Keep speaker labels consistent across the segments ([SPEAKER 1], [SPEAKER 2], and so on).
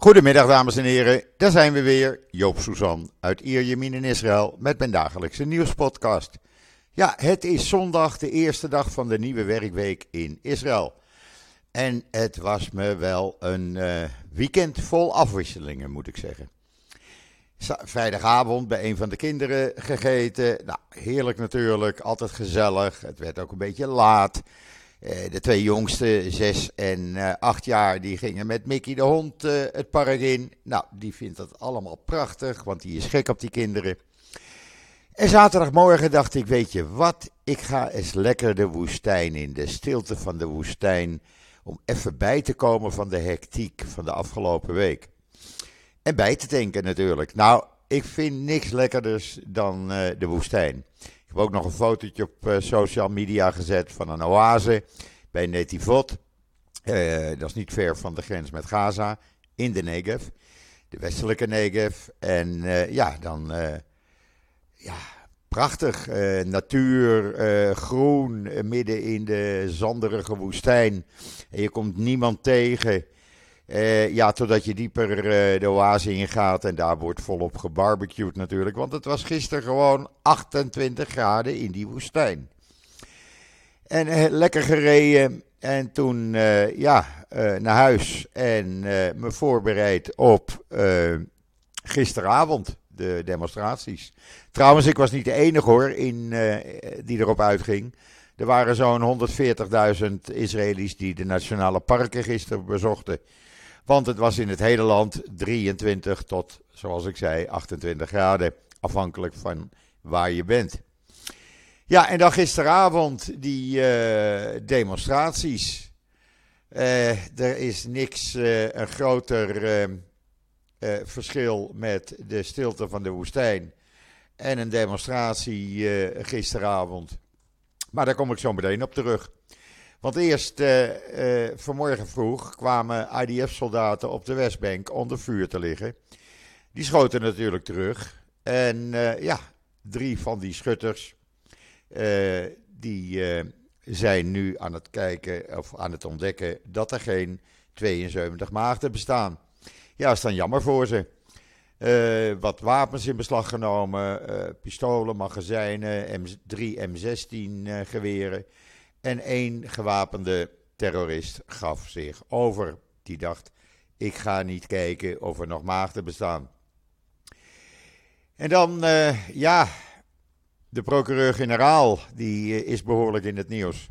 [SPEAKER 1] Goedemiddag dames en heren, daar zijn we weer. Joop Suzan uit Ierjemien in Israël met mijn dagelijkse nieuwspodcast. Ja, het is zondag, de eerste dag van de nieuwe werkweek in Israël. En het was me wel een uh, weekend vol afwisselingen, moet ik zeggen. Vrijdagavond bij een van de kinderen gegeten. Nou, heerlijk natuurlijk, altijd gezellig. Het werd ook een beetje laat. Eh, de twee jongste, zes en uh, acht jaar, die gingen met Mickey de hond uh, het park in. Nou, die vindt dat allemaal prachtig, want die is gek op die kinderen. En zaterdagmorgen dacht ik, weet je wat, ik ga eens lekker de woestijn in, de stilte van de woestijn, om even bij te komen van de hectiek van de afgelopen week. En bij te denken natuurlijk. Nou, ik vind niks lekkerders dan de woestijn. Ik heb ook nog een fotootje op uh, social media gezet van een oase bij Netivot. Uh, dat is niet ver van de grens met Gaza, in de Negev. De westelijke Negev. En uh, ja, dan ja, prachtig. natuur, groen, midden in de zanderige woestijn. En je komt niemand tegen. Uh, ja, totdat je dieper uh, de oase ingaat en daar wordt volop gebarbecued natuurlijk. Want het was gisteren gewoon 28 graden in die woestijn. En uh, lekker gereden en toen ja, naar huis en me voorbereid op gisteravond, de demonstraties. Trouwens, ik was niet de enige hoor in, die erop uitging. Er waren zo'n 140.000 Israëli's die de nationale parken gisteren bezochten. Want het was in het hele land 23 tot, zoals ik zei, 28 graden. Afhankelijk van waar je bent. Ja, en dan gisteravond die uh, demonstraties. Uh, er is niks uh, een groter verschil met de stilte van de woestijn en een demonstratie gisteravond. Maar daar kom ik zo meteen op terug. Want eerst uh, uh, vanmorgen vroeg kwamen IDF-soldaten op de Westbank onder vuur te liggen. Die schoten natuurlijk terug. En uh, ja, drie van die schutters, die zijn nu aan het kijken of aan het ontdekken dat er geen 72 maagden bestaan. Ja, is dan jammer voor ze. wat wapens in beslag genomen, pistolen, magazijnen, M 3 M16 geweren. En één gewapende terrorist gaf zich over. Die dacht: ik ga niet kijken of er nog maagden bestaan. En dan, uh, ja, de procureur-generaal, die uh, is behoorlijk in het nieuws.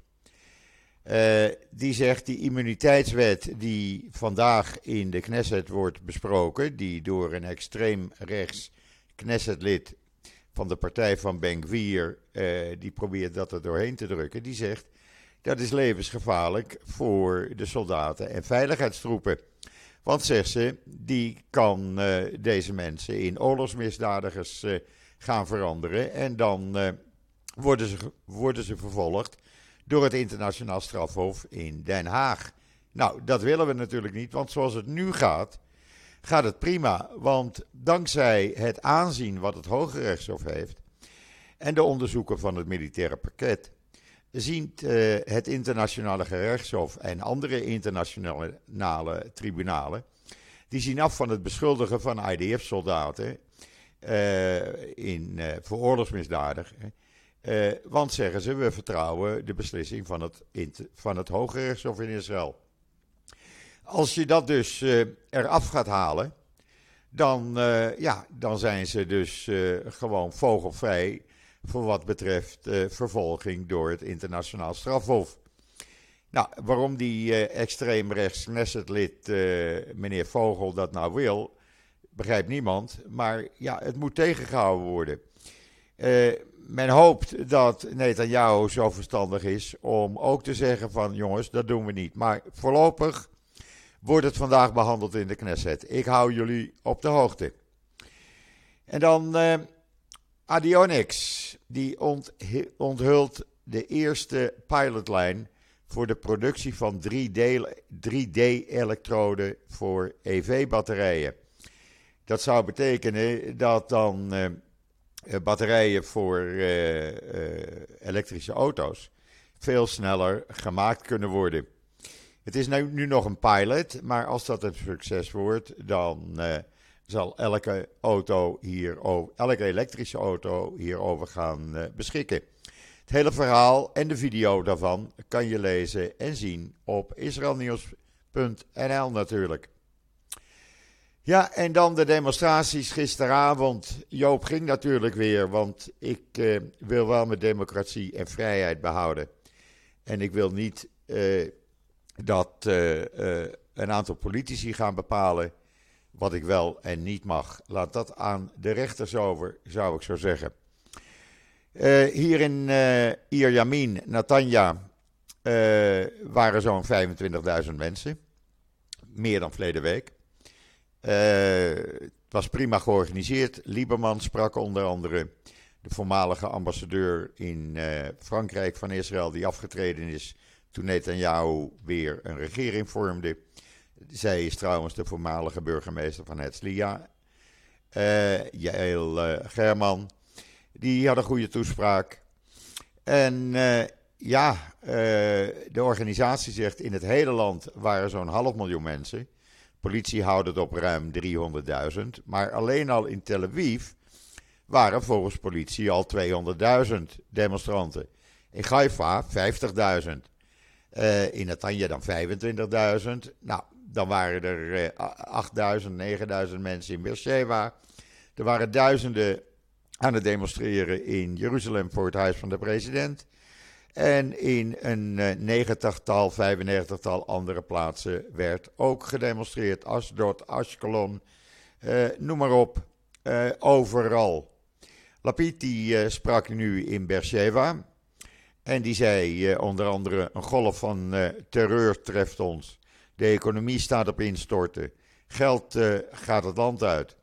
[SPEAKER 1] Uh, die zegt die immuniteitswet die vandaag in de Knesset wordt besproken, die door een extreem rechts Knessetlid van de partij van Ben-Gvir, die probeert dat er doorheen te drukken, die zegt dat is levensgevaarlijk voor de soldaten en veiligheidstroepen. Want, zegt ze, die kan uh, deze mensen in oorlogsmisdadigers uh, gaan veranderen. En dan uh, worden, ze, worden ze vervolgd door het internationaal strafhof in Den Haag. Nou, dat willen we natuurlijk niet, want zoals het nu gaat, gaat het prima. Want dankzij het aanzien wat het Hoge Rechtshof heeft en de onderzoeken van het militaire pakket ziet uh, het internationale gerechtshof en andere internationale tribunalen, die zien af van het beschuldigen van IDF-soldaten uh, in, uh, voor want zeggen ze, we vertrouwen de beslissing van het, van het Hoge Rechtshof in Israël. Als je dat dus eraf gaat halen, dan, ja, dan zijn ze dus gewoon vogelvrij voor wat betreft uh, vervolging door het internationaal strafhof. Nou, waarom die uh, extreemrechts Knessetlid uh, meneer Vogel dat nou wil, begrijpt niemand. Maar ja, het moet tegengehouden worden. men hoopt dat Netanyahu zo verstandig is om ook te zeggen van jongens, dat doen we niet. Maar voorlopig wordt het vandaag behandeld in de Knesset. Ik hou jullie op de hoogte. En dan Adionics die onthult de eerste pilotlijn voor de productie van 3D-elektroden voor EV-batterijen. Dat zou betekenen dat dan uh, batterijen voor uh, elektrische auto's veel sneller gemaakt kunnen worden. Het is nu, nog een pilot, maar als dat een succes wordt, dan zal elke auto hier, elke elektrische auto hierover gaan uh, beschikken. Het hele verhaal en de video daarvan kan je lezen en zien op israelnieuws.nl natuurlijk. Ja, en dan de demonstraties gisteravond. Joop ging natuurlijk weer, want ik uh, wil wel mijn democratie en vrijheid behouden. En ik wil niet uh, dat een aantal politici gaan bepalen wat ik wel en niet mag. Laat dat aan de rechters over, zou ik zo zeggen. hier in uh, Ierjamin, Natanja, waren zo'n 25.000 mensen. Meer dan verleden week. Uh, het was prima georganiseerd. Lieberman sprak onder andere de voormalige ambassadeur in uh, Frankrijk van Israël, die afgetreden is toen Netanyahu weer een regering vormde. Zij is trouwens de voormalige burgemeester van Hetzliya, uh, Jael German. Die had een goede toespraak. En ja, de organisatie zegt in het hele land waren zo'n half miljoen mensen. Politie houdt het op ruim 300.000. Maar alleen al in Tel Aviv waren volgens politie al 200.000 demonstranten. In Haifa 50.000. Uh, in Netanya dan 25.000. Nou, dan waren er uh, 8.000, 9.000 mensen in Beersheba. Er waren duizenden aan het demonstreren in Jeruzalem voor het huis van de president. En in een uh, negentigtal, 95-tal andere plaatsen werd ook gedemonstreerd. Asdod, Ashkelon, uh, noem maar op. Uh, overal. Lapid die sprak nu in Beersheba. En die zei onder andere: een golf van terreur treft ons. De economie staat op instorten. Geld gaat het land uit.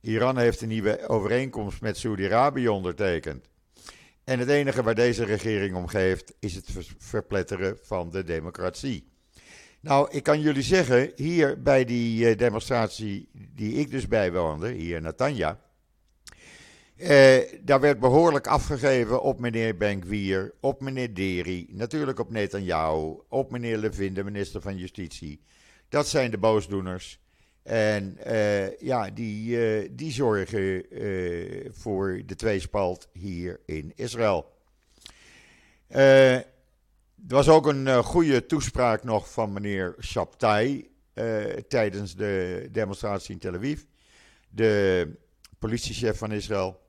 [SPEAKER 1] Iran heeft een nieuwe overeenkomst met Saudi-Arabië ondertekend. En het enige waar deze regering om geeft is het verpletteren van de democratie. Nou, ik kan jullie zeggen, hier bij die eh, demonstratie die ik dus bijwoonde, hier in Natanja. Eh, daar werd behoorlijk afgegeven op meneer Benkwier, op meneer Deri, natuurlijk op Netanyahu, op meneer Levin, de minister van Justitie. Dat zijn de boosdoeners. En uh, ja, die, uh, die zorgen voor de tweespalt hier in Israël. er was ook een goede toespraak nog van meneer Shabtai tijdens de demonstratie in Tel Aviv. De politiechef van Israël.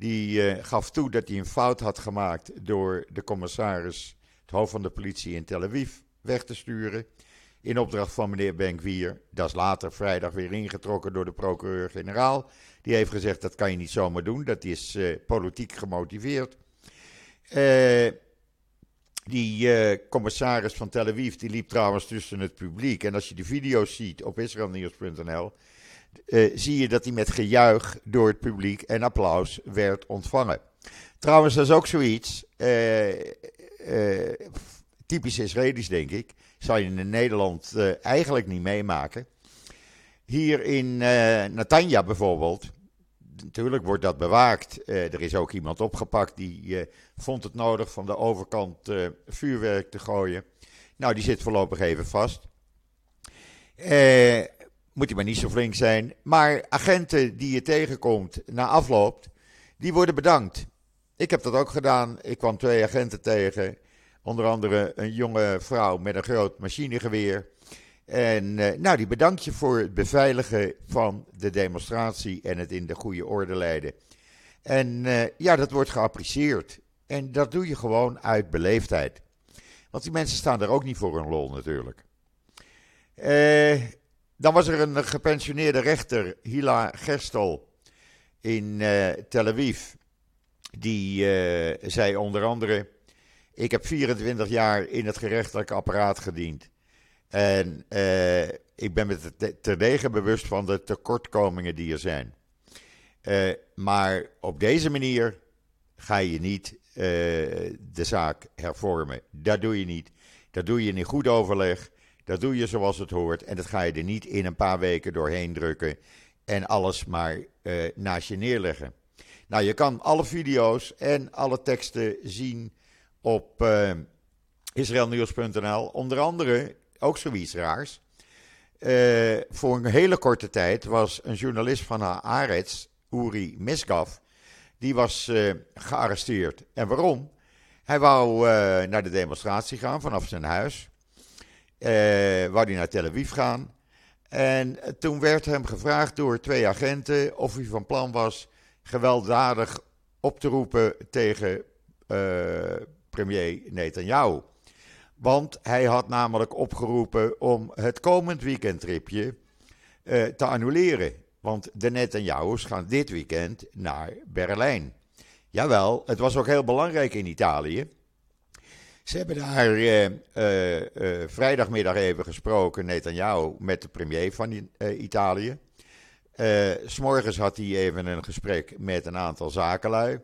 [SPEAKER 1] Die gaf toe dat hij een fout had gemaakt door de commissaris, het hoofd van de politie in Tel Aviv, weg te sturen in opdracht van meneer Benkwier. Dat is later vrijdag weer ingetrokken door de procureur-generaal. Die heeft gezegd dat kan je niet zomaar doen, dat is uh, politiek gemotiveerd. Uh, die commissaris van Tel Aviv die liep trouwens tussen het publiek. En als je de video's ziet op israelnieuws.nl, zie je dat hij met gejuich door het publiek en applaus werd ontvangen. Trouwens, dat is ook zoiets, typisch Israëlisch denk ik zou je in Nederland uh, eigenlijk niet meemaken. Hier in uh, Natanja bijvoorbeeld, natuurlijk wordt dat bewaakt. Uh, er is ook iemand opgepakt die vond het nodig van de overkant vuurwerk te gooien. Nou, die zit voorlopig even vast. Moet hij maar niet zo flink zijn. Maar agenten die je tegenkomt na afloop, die worden bedankt. Ik heb dat ook gedaan. Ik kwam twee agenten tegen. Onder andere een jonge vrouw met een groot machinegeweer. En uh, nou, die bedank je voor het beveiligen van de demonstratie en het in de goede orde leiden. En uh, ja, dat wordt geapprecieerd. En dat doe je gewoon uit beleefdheid. Want die mensen staan er ook niet voor een lol natuurlijk. Uh, dan was er een gepensioneerde rechter, Hila Gerstel, in Tel Aviv. Die zei onder andere ik heb 24 jaar in het gerechtelijk apparaat gediend. En uh, ik ben me terdege bewust van de tekortkomingen die er zijn. Maar op deze manier ga je niet de zaak hervormen. Dat doe je niet. Dat doe je in goed overleg. Dat doe je zoals het hoort. En dat ga je er niet in een paar weken doorheen drukken. En alles maar naast je neerleggen. Nou, je kan alle video's en alle teksten zien op uh, israelnieuws.nl. Onder andere ook zoiets raars. Uh, voor een hele korte tijd was een journalist van Haaretz, Uri Misgav, die was gearresteerd. En waarom? Hij wou naar de demonstratie gaan vanaf zijn huis. Wou hij naar Tel Aviv gaan. En toen werd hem gevraagd door twee agenten of hij van plan was gewelddadig op te roepen tegen premier Netanyahu. Want hij had namelijk opgeroepen om het komend weekendtripje uh, te annuleren. Want de Netanyahu's gaan dit weekend naar Berlijn. Jawel, het was ook heel belangrijk in Italië. Ze hebben daar uh, uh, vrijdagmiddag even gesproken, Netanyahu, met de premier van Italië. S'morgens had hij even een gesprek met een aantal zakenlui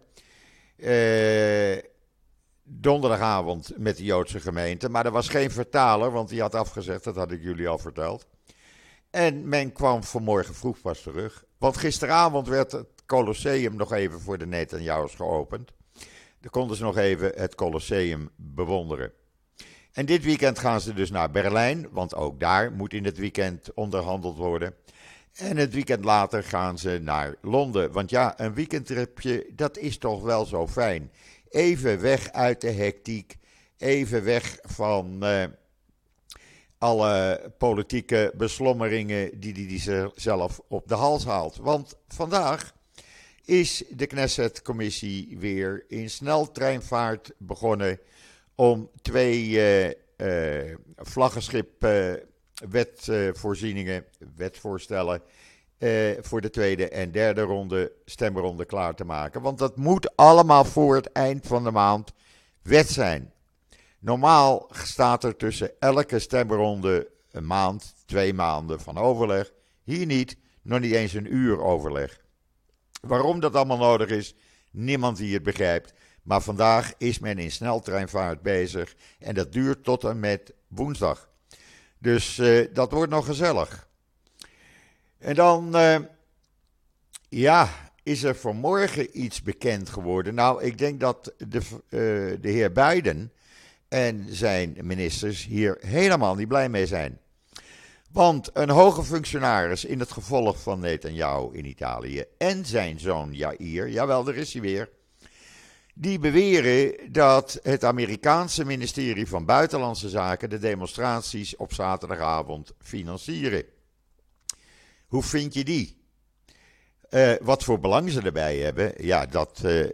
[SPEAKER 1] donderdagavond met de Joodse gemeente. Maar er was geen vertaler, want die had afgezegd, dat had ik jullie al verteld. En men kwam vanmorgen vroeg pas terug. Want gisteravond werd het Colosseum nog even voor de Netanyahu's geopend. Konden ze nog even het Colosseum bewonderen. En dit weekend gaan ze dus naar Berlijn, want ook daar moet in het weekend onderhandeld worden. En het weekend later gaan ze naar Londen. Want ja, een weekendtripje, dat is toch wel zo fijn. Even weg uit de hectiek. Even weg van uh, alle politieke beslommeringen die hij die zelf op de hals haalt. Want vandaag is de Knesset-commissie weer in sneltreinvaart begonnen om twee uh, uh, vlaggenschip wetvoorzieningen, wetvoorstellen uh, voor de tweede en derde ronde stemronde klaar te maken. Want dat moet allemaal voor het eind van de maand wet zijn. Normaal staat er tussen elke stemronde een maand, twee maanden van overleg. Hier niet, nog niet eens een uur overleg. Waarom dat allemaal nodig is, niemand die het begrijpt. Maar vandaag is men in sneltreinvaart bezig en dat duurt tot en met woensdag. Dus uh, dat wordt nog gezellig. En dan, uh, ja, is er vanmorgen iets bekend geworden. Nou, ik denk dat de, uh, de heer Biden en zijn ministers hier helemaal niet blij mee zijn. Want een hoge functionaris in het gevolg van Netanyahu in Italië en zijn zoon Jair, jawel, daar is hij weer, die beweren dat het Amerikaanse ministerie van Buitenlandse Zaken de demonstraties op zaterdagavond financieren. Hoe vind je die? Uh, wat voor belang ze erbij hebben, ja, dat uh,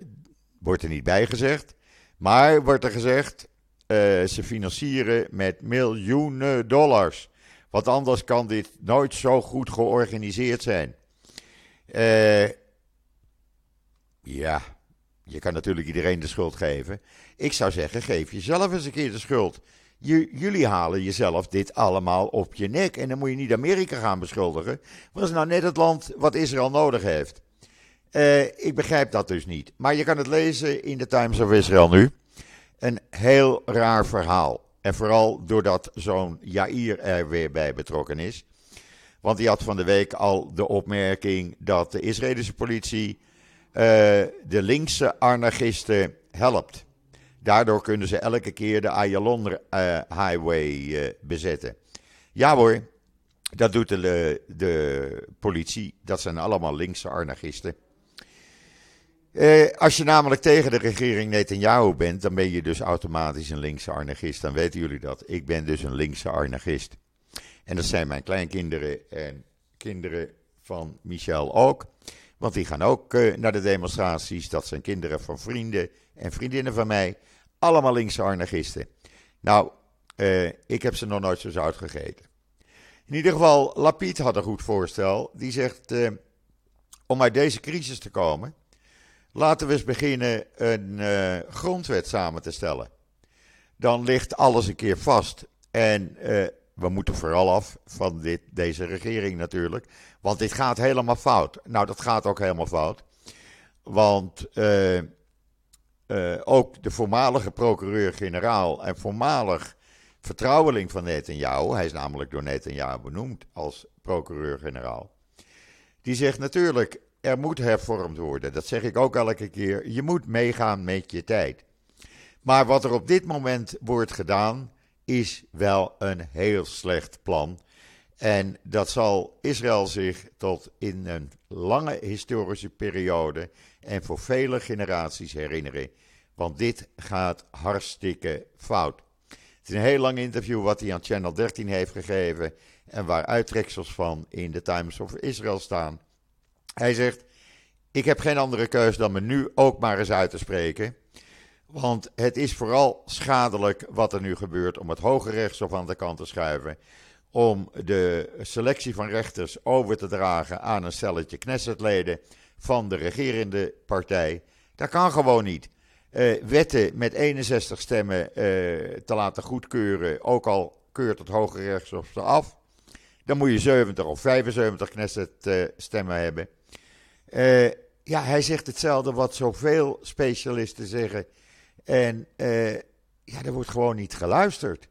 [SPEAKER 1] wordt er niet bij gezegd. Maar wordt er gezegd, uh, ze financieren met miljoenen dollars. Want anders kan dit nooit zo goed georganiseerd zijn. ja, je kan natuurlijk iedereen de schuld geven. Ik zou zeggen, geef jezelf eens een keer de schuld jullie halen jezelf dit allemaal op je nek. En dan moet je niet Amerika gaan beschuldigen. Dat is nou net het land wat Israël nodig heeft. Uh, ik begrijp dat dus niet. Maar je kan het lezen in de Times of Israel nu. Een heel raar verhaal. En vooral doordat zo'n Jair er weer bij betrokken is. Want die had van de week al de opmerking dat de Israëlische politie uh, de linkse anarchisten helpt. Daardoor kunnen ze elke keer de Ayalon uh, Highway uh, bezetten. Ja hoor, dat doet de, de politie. Dat zijn allemaal linkse anarchisten. Uh, als je namelijk tegen de regering Netanyahu bent, dan ben je dus automatisch een linkse anarchist. Dan weten jullie dat. Ik ben dus een linkse anarchist. En dat zijn mijn kleinkinderen en kinderen van Michel ook. Want die gaan ook uh, naar de demonstraties. Dat zijn kinderen van vrienden en vriendinnen van mij. Allemaal linkse anarchisten. Nou, uh, ik heb ze nog nooit zo zout gegeten. In ieder geval, Lapid had een goed voorstel. Die zegt, uh, om uit deze crisis te komen, laten we eens beginnen een uh, grondwet samen te stellen. Dan ligt alles een keer vast. En we moeten vooral af van dit, deze regering natuurlijk. Want dit gaat helemaal fout. Nou, dat gaat ook helemaal fout. Want uh, ook de voormalige procureur-generaal en voormalig vertrouweling van Netanyahu, hij is namelijk door Netanyahu benoemd als procureur-generaal, die zegt natuurlijk, er moet hervormd worden. Dat zeg ik ook elke keer. Je moet meegaan met je tijd. Maar wat er op dit moment wordt gedaan, is wel een heel slecht plan. En dat zal Israël zich tot in een lange historische periode en voor vele generaties herinneren. Want dit gaat hartstikke fout. Het is een heel lang interview wat hij aan Channel 13 heeft gegeven. En waar uittreksels van in de Times of Israel staan. Hij zegt: Ik heb geen andere keus dan me nu ook maar eens uit te spreken. Want het is vooral schadelijk wat er nu gebeurt om het Hoge Rechtshof aan de kant te schuiven. Om de selectie van rechters over te dragen aan een stelletje Knessetleden van de regerende partij. Dat kan gewoon niet. Uh, wetten met 61 stemmen uh, te laten goedkeuren, ook al keurt het Hoge Rechtshof ze af. Dan moet je 70 of 75 Knesset uh, stemmen hebben. Ja, hij zegt hetzelfde wat zoveel specialisten zeggen. En ja, er wordt gewoon niet geluisterd.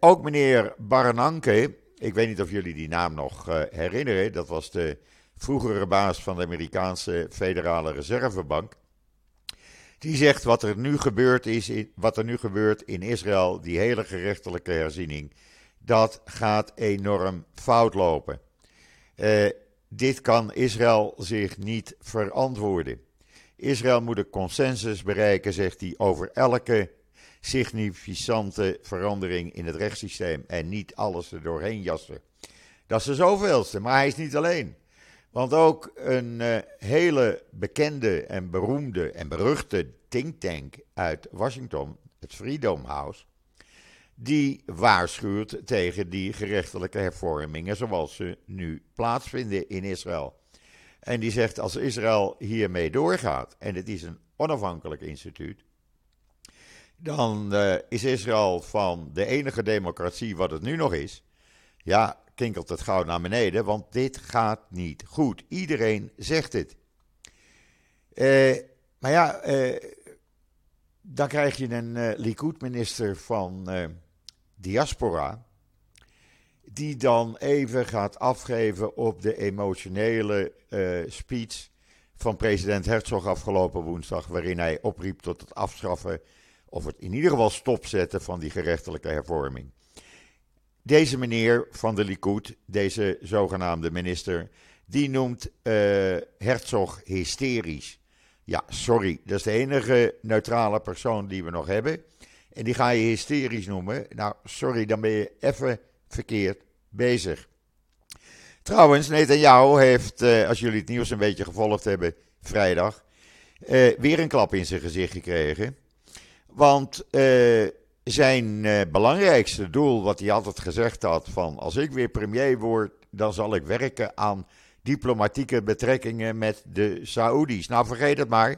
[SPEAKER 1] ook meneer Barananke, ik weet niet of jullie die naam nog herinneren, dat was de vroegere baas van de Amerikaanse Federale Reservebank. Die zegt wat er nu gebeurt is, wat er nu gebeurt in Israël, die hele gerechtelijke herziening, dat gaat enorm fout lopen. Uh, dit kan Israël zich niet verantwoorden. Israël moet een consensus bereiken, zegt hij, over elke significante verandering in het rechtssysteem en niet alles er doorheen jassen. Dat is de zoveelste, maar hij is niet alleen. Want ook een uh, hele bekende en beroemde en beruchte think tank uit Washington, het Freedom House, die waarschuwt tegen die gerechtelijke hervormingen zoals ze nu plaatsvinden in Israël. En die zegt als Israël hiermee doorgaat, en het is een onafhankelijk instituut, dan uh, is Israël van de enige democratie wat het nu nog is, ja, kinkelt het gauw naar beneden, want dit gaat niet goed. Iedereen zegt het. Uh, maar ja, uh, dan krijg je een Likud-minister van diaspora, die dan even gaat afgeven op de emotionele speech van president Herzog afgelopen woensdag, waarin hij opriep tot het afschaffen, of het in ieder geval stopzetten van die gerechtelijke hervorming. Deze meneer van de Likud, deze zogenaamde minister, die noemt uh, Herzog hysterisch. Ja, sorry, dat is de enige neutrale persoon die we nog hebben. En die ga je hysterisch noemen. Nou, sorry, dan ben je even verkeerd bezig. Trouwens, Netanyahu heeft, uh, als jullie het nieuws een beetje gevolgd hebben, vrijdag, uh, weer een klap in zijn gezicht gekregen. Want zijn uh, belangrijkste doel, wat hij altijd gezegd had: van als ik weer premier word, dan zal ik werken aan diplomatieke betrekkingen met de Saoedi's. Nou, vergeet het maar.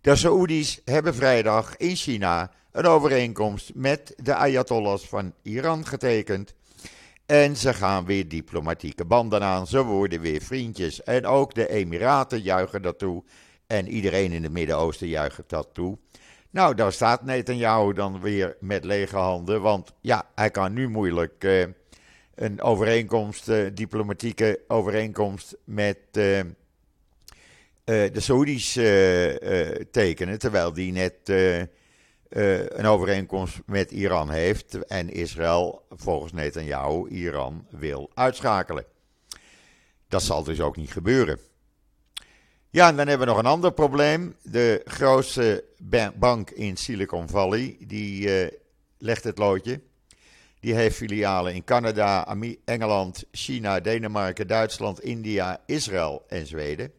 [SPEAKER 1] De Saoedi's hebben vrijdag in China een overeenkomst met de Ayatollahs van Iran getekend. En ze gaan weer diplomatieke banden aan. Ze worden weer vriendjes. En ook de Emiraten juichen dat toe. En iedereen in het Midden-Oosten juicht dat toe. Nou, daar staat Netanyahu dan weer met lege handen. Want ja, hij kan nu moeilijk uh, een overeenkomst, uh, diplomatieke overeenkomst met uh, de Saoedi's tekenen. Terwijl die net een overeenkomst met Iran heeft. En Israël, volgens Netanyahu, Iran wil uitschakelen. Dat zal dus ook niet gebeuren. Ja, en dan hebben we nog een ander probleem. De grootste bank in Silicon Valley, die uh, legt het loodje. Die heeft filialen in Canada, Engeland, China, Denemarken, Duitsland, India, Israël en Zweden.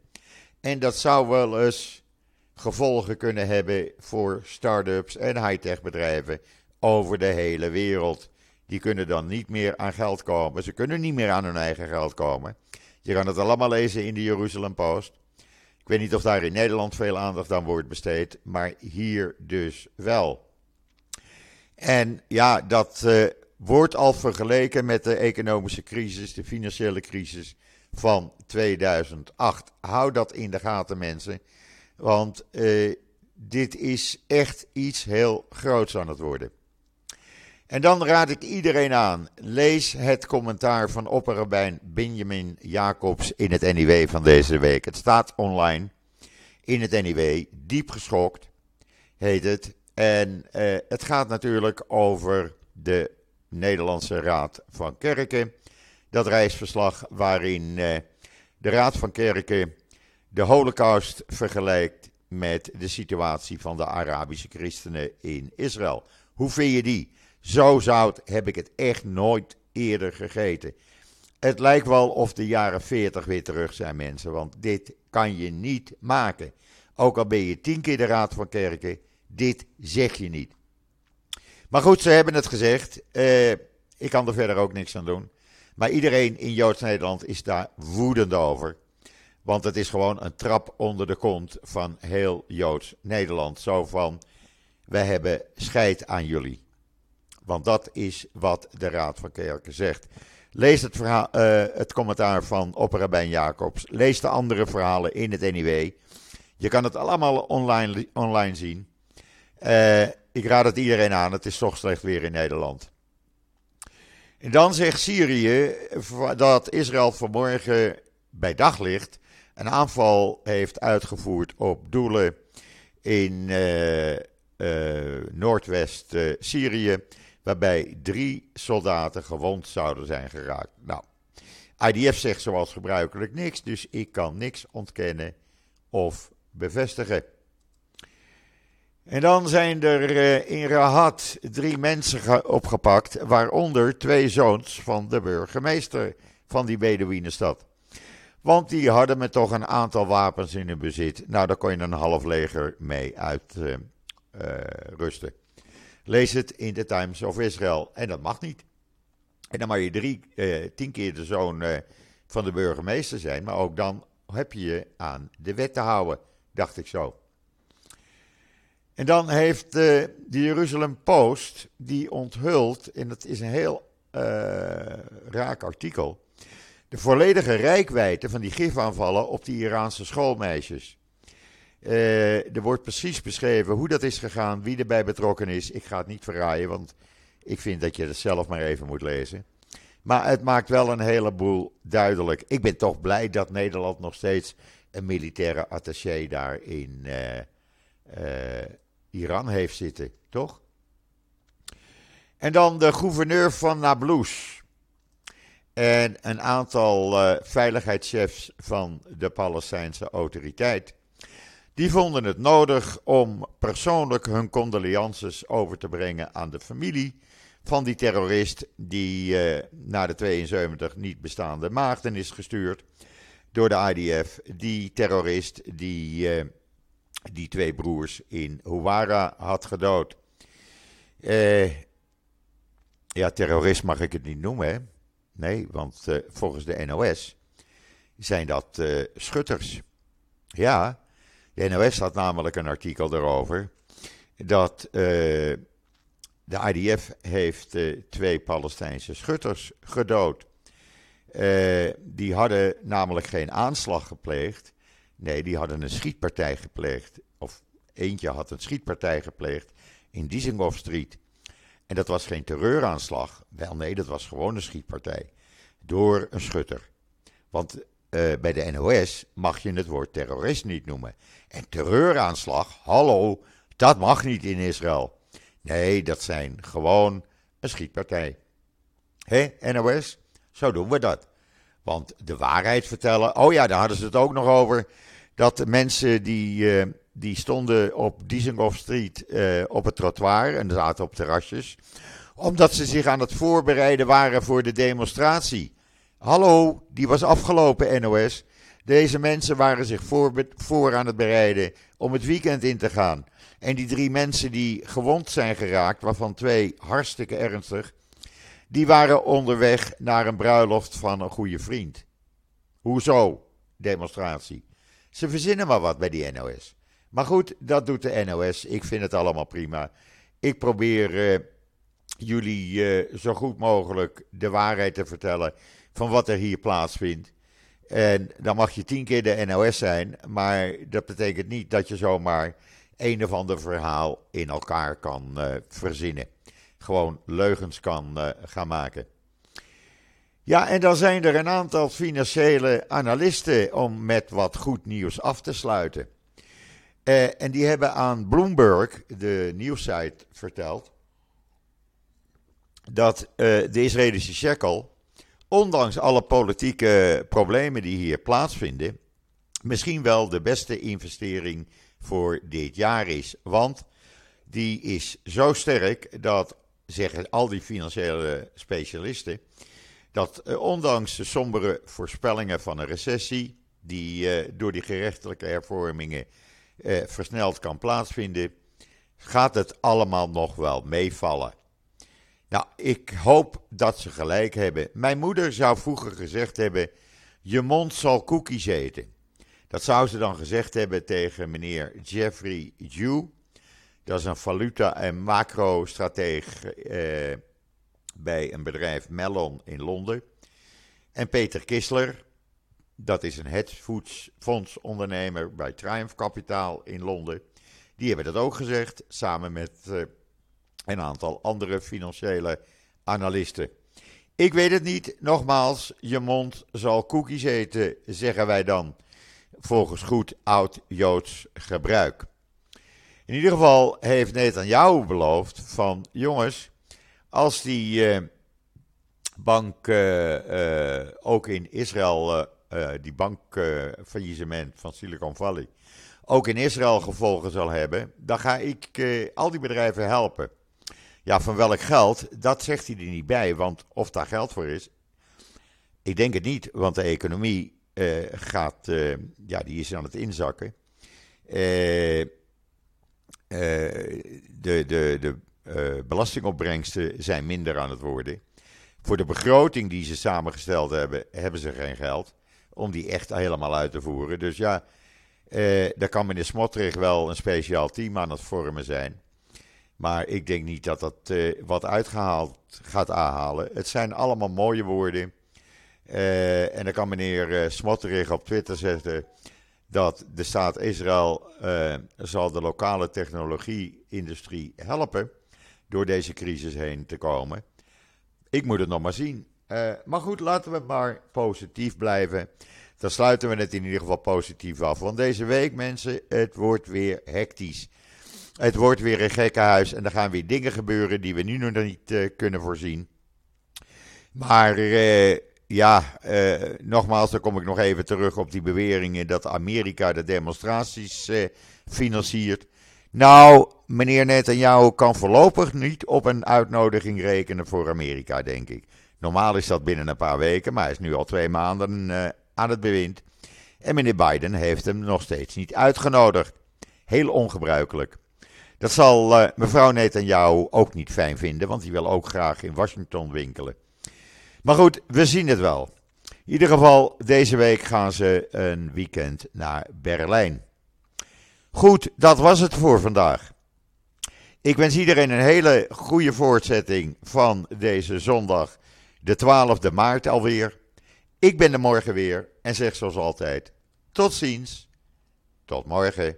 [SPEAKER 1] En dat zou wel eens gevolgen kunnen hebben voor start-ups en high-tech bedrijven over de hele wereld. Die kunnen dan niet meer aan geld komen. Ze kunnen niet meer aan hun eigen geld komen. Je kan het allemaal lezen in de Jeruzalem Post. Ik weet niet of daar in Nederland veel aandacht aan wordt besteed, maar hier dus wel. En ja, dat uh, wordt al vergeleken met de economische crisis, de financiële crisis van 2008. Hou dat in de gaten, mensen. Want uh, dit is echt iets heel groots aan het worden. En dan raad ik iedereen aan: lees het commentaar van opperrabijn Benjamin Jacobs in het NIW van deze week. Het staat online in het NIW, diep geschokt heet het. En uh, het gaat natuurlijk over de Nederlandse Raad van Kerken. Dat reisverslag waarin uh, de Raad van Kerken de Holocaust vergelijkt met de situatie van de Arabische christenen in Israël. Hoe vind je die? Zo zout heb ik het echt nooit eerder gegeten. Het lijkt wel of de jaren 40 weer terug zijn, mensen. Want dit kan je niet maken. Ook al ben je tien keer de Raad van Kerken, dit zeg je niet. Maar goed, ze hebben het gezegd. Uh, ik kan er verder ook niks aan doen. Maar iedereen in Joods-Nederland is daar woedend over. Want het is gewoon een trap onder de kont van heel Joods-Nederland. Zo van, wij hebben scheid aan jullie. Want dat is wat de Raad van Kerken zegt. Lees het, verhaal, uh, het commentaar van Opperabijn Jacobs. Lees de andere verhalen in het NIW. Je kan het allemaal online, online zien. Uh, ik raad het iedereen aan. Het is toch slecht weer in Nederland. En dan zegt Syrië dat Israël vanmorgen bij daglicht een aanval heeft uitgevoerd op doelen in uh, uh, Noordwest-Syrië waarbij drie soldaten gewond zouden zijn geraakt. Nou, IDF zegt zoals gebruikelijk niks, dus ik kan niks ontkennen of bevestigen. En dan zijn er uh, in Rahat drie mensen opgepakt, waaronder twee zoons van de burgemeester van die Bedouinenstad. Want die hadden met toch een aantal wapens in hun bezit. Nou, daar kon je een half leger mee uitrusten. Uh, uh, Lees het in de Times of Israel. En dat mag niet. En dan mag je drie, eh, tien keer de zoon eh, van de burgemeester zijn. Maar ook dan heb je je aan de wet te houden, dacht ik zo. En dan heeft de Jeruzalem Post, die onthult, en dat is een heel raak artikel, de volledige rijkwijde van die gifaanvallen op die Iraanse schoolmeisjes. Uh, er wordt precies beschreven hoe dat is gegaan, wie erbij betrokken is. Ik ga het niet verraaien, want ik vind dat je het zelf maar even moet lezen. Maar het maakt wel een heleboel duidelijk. Ik ben toch blij dat Nederland nog steeds een militaire attaché daar in uh, uh, Iran heeft zitten, toch? En dan de gouverneur van Nablus. En een aantal veiligheidschefs van de Palestijnse autoriteit die vonden het nodig om persoonlijk hun condolences over te brengen aan de familie van die terrorist die uh, naar de 72 niet bestaande maagden is gestuurd door de IDF. Die terrorist die uh, die twee broers in Huwara had gedood. Uh, ja, terrorist mag ik het niet noemen, hè? Nee, want volgens de NOS zijn dat schutters. Ja, de NOS had namelijk een artikel erover dat uh, de IDF heeft twee Palestijnse schutters gedood. Die hadden namelijk geen aanslag gepleegd. Nee, die hadden een schietpartij gepleegd. Of eentje had een schietpartij gepleegd in Dizengoff Street. En dat was geen terreuraanslag. Wel nee, dat was gewoon een schietpartij. Door een schutter. Want uh, bij de NOS mag je het woord terrorist niet noemen. En terreuraanslag, hallo, dat mag niet in Israël. Nee, dat zijn gewoon een schietpartij. Hé, NOS? Zo doen we dat. Want de waarheid vertellen. Oh ja, daar hadden ze het ook nog over. Dat mensen die, uh, die stonden op Dizengoff Street uh, op het trottoir en zaten op terrasjes. Omdat ze zich aan het voorbereiden waren voor de demonstratie. Hallo, die was afgelopen, NOS. Deze mensen waren zich voor, voor, aan het bereiden om het weekend in te gaan. En die drie mensen die gewond zijn geraakt, waarvan twee hartstikke ernstig, die waren onderweg naar een bruiloft van een goede vriend. Hoezo? Demonstratie. Ze verzinnen maar wat bij die NOS. Maar goed, dat doet de NOS. Ik vind het allemaal prima. Ik probeer uh, jullie uh, zo goed mogelijk de waarheid te vertellen van wat er hier plaatsvindt. En dan mag je tien keer de NOS zijn, maar dat betekent niet dat je zomaar een of ander verhaal in elkaar kan uh, verzinnen. Gewoon leugens kan gaan maken. Ja, en dan zijn er een aantal financiële analisten om met wat goed nieuws af te sluiten. Uh, en die hebben aan Bloomberg, de nieuwssite, verteld dat uh, de Israëlische shekel, ondanks alle politieke problemen die hier plaatsvinden, misschien wel de beste investering voor dit jaar is. Want die is zo sterk dat, zeggen al die financiële specialisten, dat uh, ondanks de sombere voorspellingen van een recessie, die door die gerechtelijke hervormingen uh, versneld kan plaatsvinden, gaat het allemaal nog wel meevallen. Nou, ik hoop dat ze gelijk hebben. Mijn moeder zou vroeger gezegd hebben: Je mond zal koekjes eten. Dat zou ze dan gezegd hebben tegen meneer Jeffrey Dew. Dat is een valuta- en macro-strateeg eh, bij een bedrijf Mellon in Londen. En Peter Kissler, dat is een hedgefondsondernemer bij Triumph Capital in Londen. Die hebben dat ook gezegd, samen met uh, een aantal andere financiële analisten. Ik weet het niet, nogmaals, je mond zal koekjes eten, zeggen wij dan, volgens goed oud-Joods gebruik. In ieder geval heeft Netanyahu beloofd van, jongens, als die uh, bank uh, ook in Israël uh, die bankfaillissement van Silicon Valley ook in Israël gevolgen zal hebben, dan ga ik uh, al die bedrijven helpen. Ja, van welk geld, dat zegt hij er niet bij, want of daar geld voor is, ik denk het niet, want de economie gaat, ja, die is aan het inzakken. de de, de belastingopbrengsten zijn minder aan het worden. Voor de begroting die ze samengesteld hebben, hebben ze geen geld om die echt helemaal uit te voeren. Dus ja, eh, daar kan meneer Smotrich wel een speciaal team aan het vormen zijn. Maar ik denk niet dat dat eh, wat uitgehaald gaat aanhalen. Het zijn allemaal mooie woorden. Uh, en dan kan meneer uh, Smotterig op Twitter zetten dat de staat Israël uh, zal de lokale technologie-industrie helpen door deze crisis heen te komen. Ik moet het nog maar zien. Uh, maar goed, laten we maar positief blijven. Dan sluiten we het in ieder geval positief af. Want deze week, mensen, het wordt weer hectisch. Het wordt weer een gekkenhuis en er gaan weer dingen gebeuren die we nu nog niet uh, kunnen voorzien. Maar uh, ja, nogmaals, dan kom ik nog even terug op die beweringen dat Amerika de demonstraties financiert. Nou, meneer Netanyahu kan voorlopig niet op een uitnodiging rekenen voor Amerika, denk ik. Normaal is dat binnen een paar weken, maar hij is nu al twee maanden uh, aan het bewind. En meneer Biden heeft hem nog steeds niet uitgenodigd. Heel ongebruikelijk. Dat zal uh, mevrouw Netanyahu ook niet fijn vinden, want die wil ook graag in Washington winkelen. Maar goed, we zien het wel. In ieder geval, deze week gaan ze een weekend naar Berlijn. Goed, dat was het voor vandaag. Ik wens iedereen een hele goede voortzetting van deze zondag de 12e maart alweer. Ik ben er morgen weer en zeg zoals altijd: tot ziens, tot morgen.